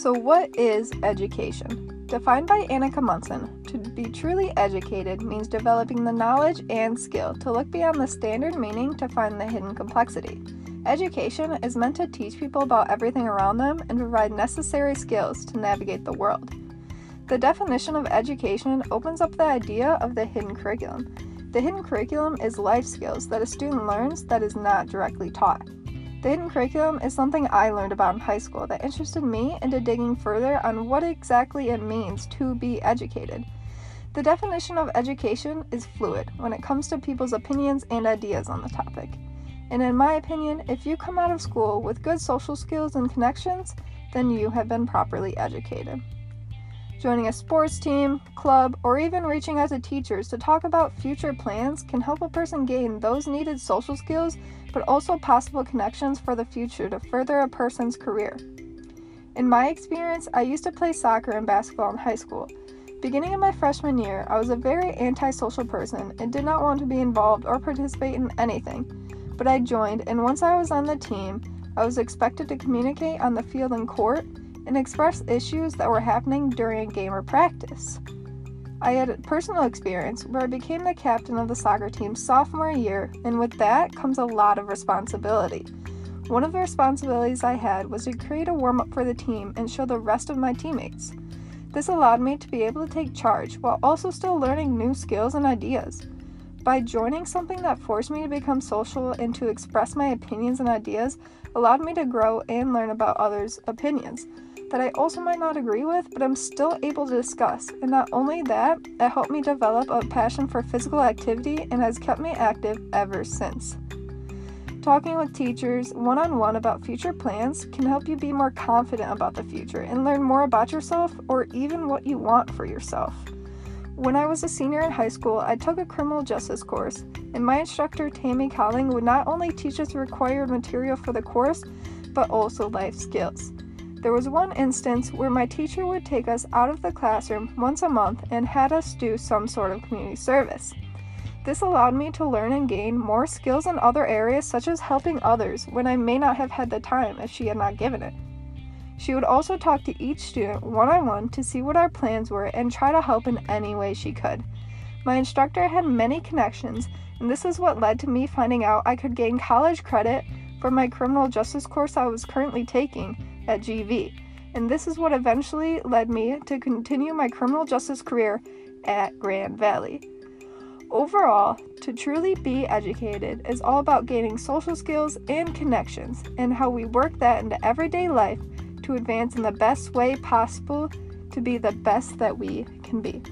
So, what is education? Defined by Annika Munson, to be truly educated means developing the knowledge and skill to look beyond the standard meaning to find the hidden complexity. Education is meant to teach people about everything around them and provide necessary skills to navigate the world. The definition of education opens up the idea of the hidden curriculum. The hidden curriculum is life skills that a student learns that is not directly taught. The hidden curriculum is something I learned about in high school that interested me into digging further on what exactly it means to be educated. The definition of education is fluid when it comes to people's opinions and ideas on the topic. And in my opinion, if you come out of school with good social skills and connections, then you have been properly educated. Joining a sports team, club, or even reaching out to teachers to talk about future plans can help a person gain those needed social skills, but also possible connections for the future to further a person's career. In my experience, I used to play soccer and basketball in high school. Beginning in my freshman year, I was a very antisocial person and did not want to be involved or participate in anything. But I joined, and once I was on the team, I was expected to communicate on the field and court and express issues that were happening during a game or practice. I had a personal experience where I became the captain of the soccer team sophomore year, and with that comes a lot of responsibility. One of the responsibilities I had was to create a warm up for the team and show the rest of my teammates. This allowed me to be able to take charge while also still learning new skills and ideas. By joining something that forced me to become social and to express my opinions and ideas allowed me to grow and learn about others' opinions that I also might not agree with, but I'm still able to discuss. And not only that, it helped me develop a passion for physical activity and has kept me active ever since. Talking with teachers one on one about future plans can help you be more confident about the future and learn more about yourself or even what you want for yourself. When I was a senior in high school, I took a criminal justice course, and my instructor, Tammy Colling, would not only teach us the required material for the course, but also life skills. There was one instance where my teacher would take us out of the classroom once a month and had us do some sort of community service. This allowed me to learn and gain more skills in other areas, such as helping others when I may not have had the time if she had not given it. She would also talk to each student one on one to see what our plans were and try to help in any way she could. My instructor had many connections, and this is what led to me finding out I could gain college credit for my criminal justice course I was currently taking at GV, and this is what eventually led me to continue my criminal justice career at Grand Valley. Overall, to truly be educated is all about gaining social skills and connections, and how we work that into everyday life to advance in the best way possible to be the best that we can be.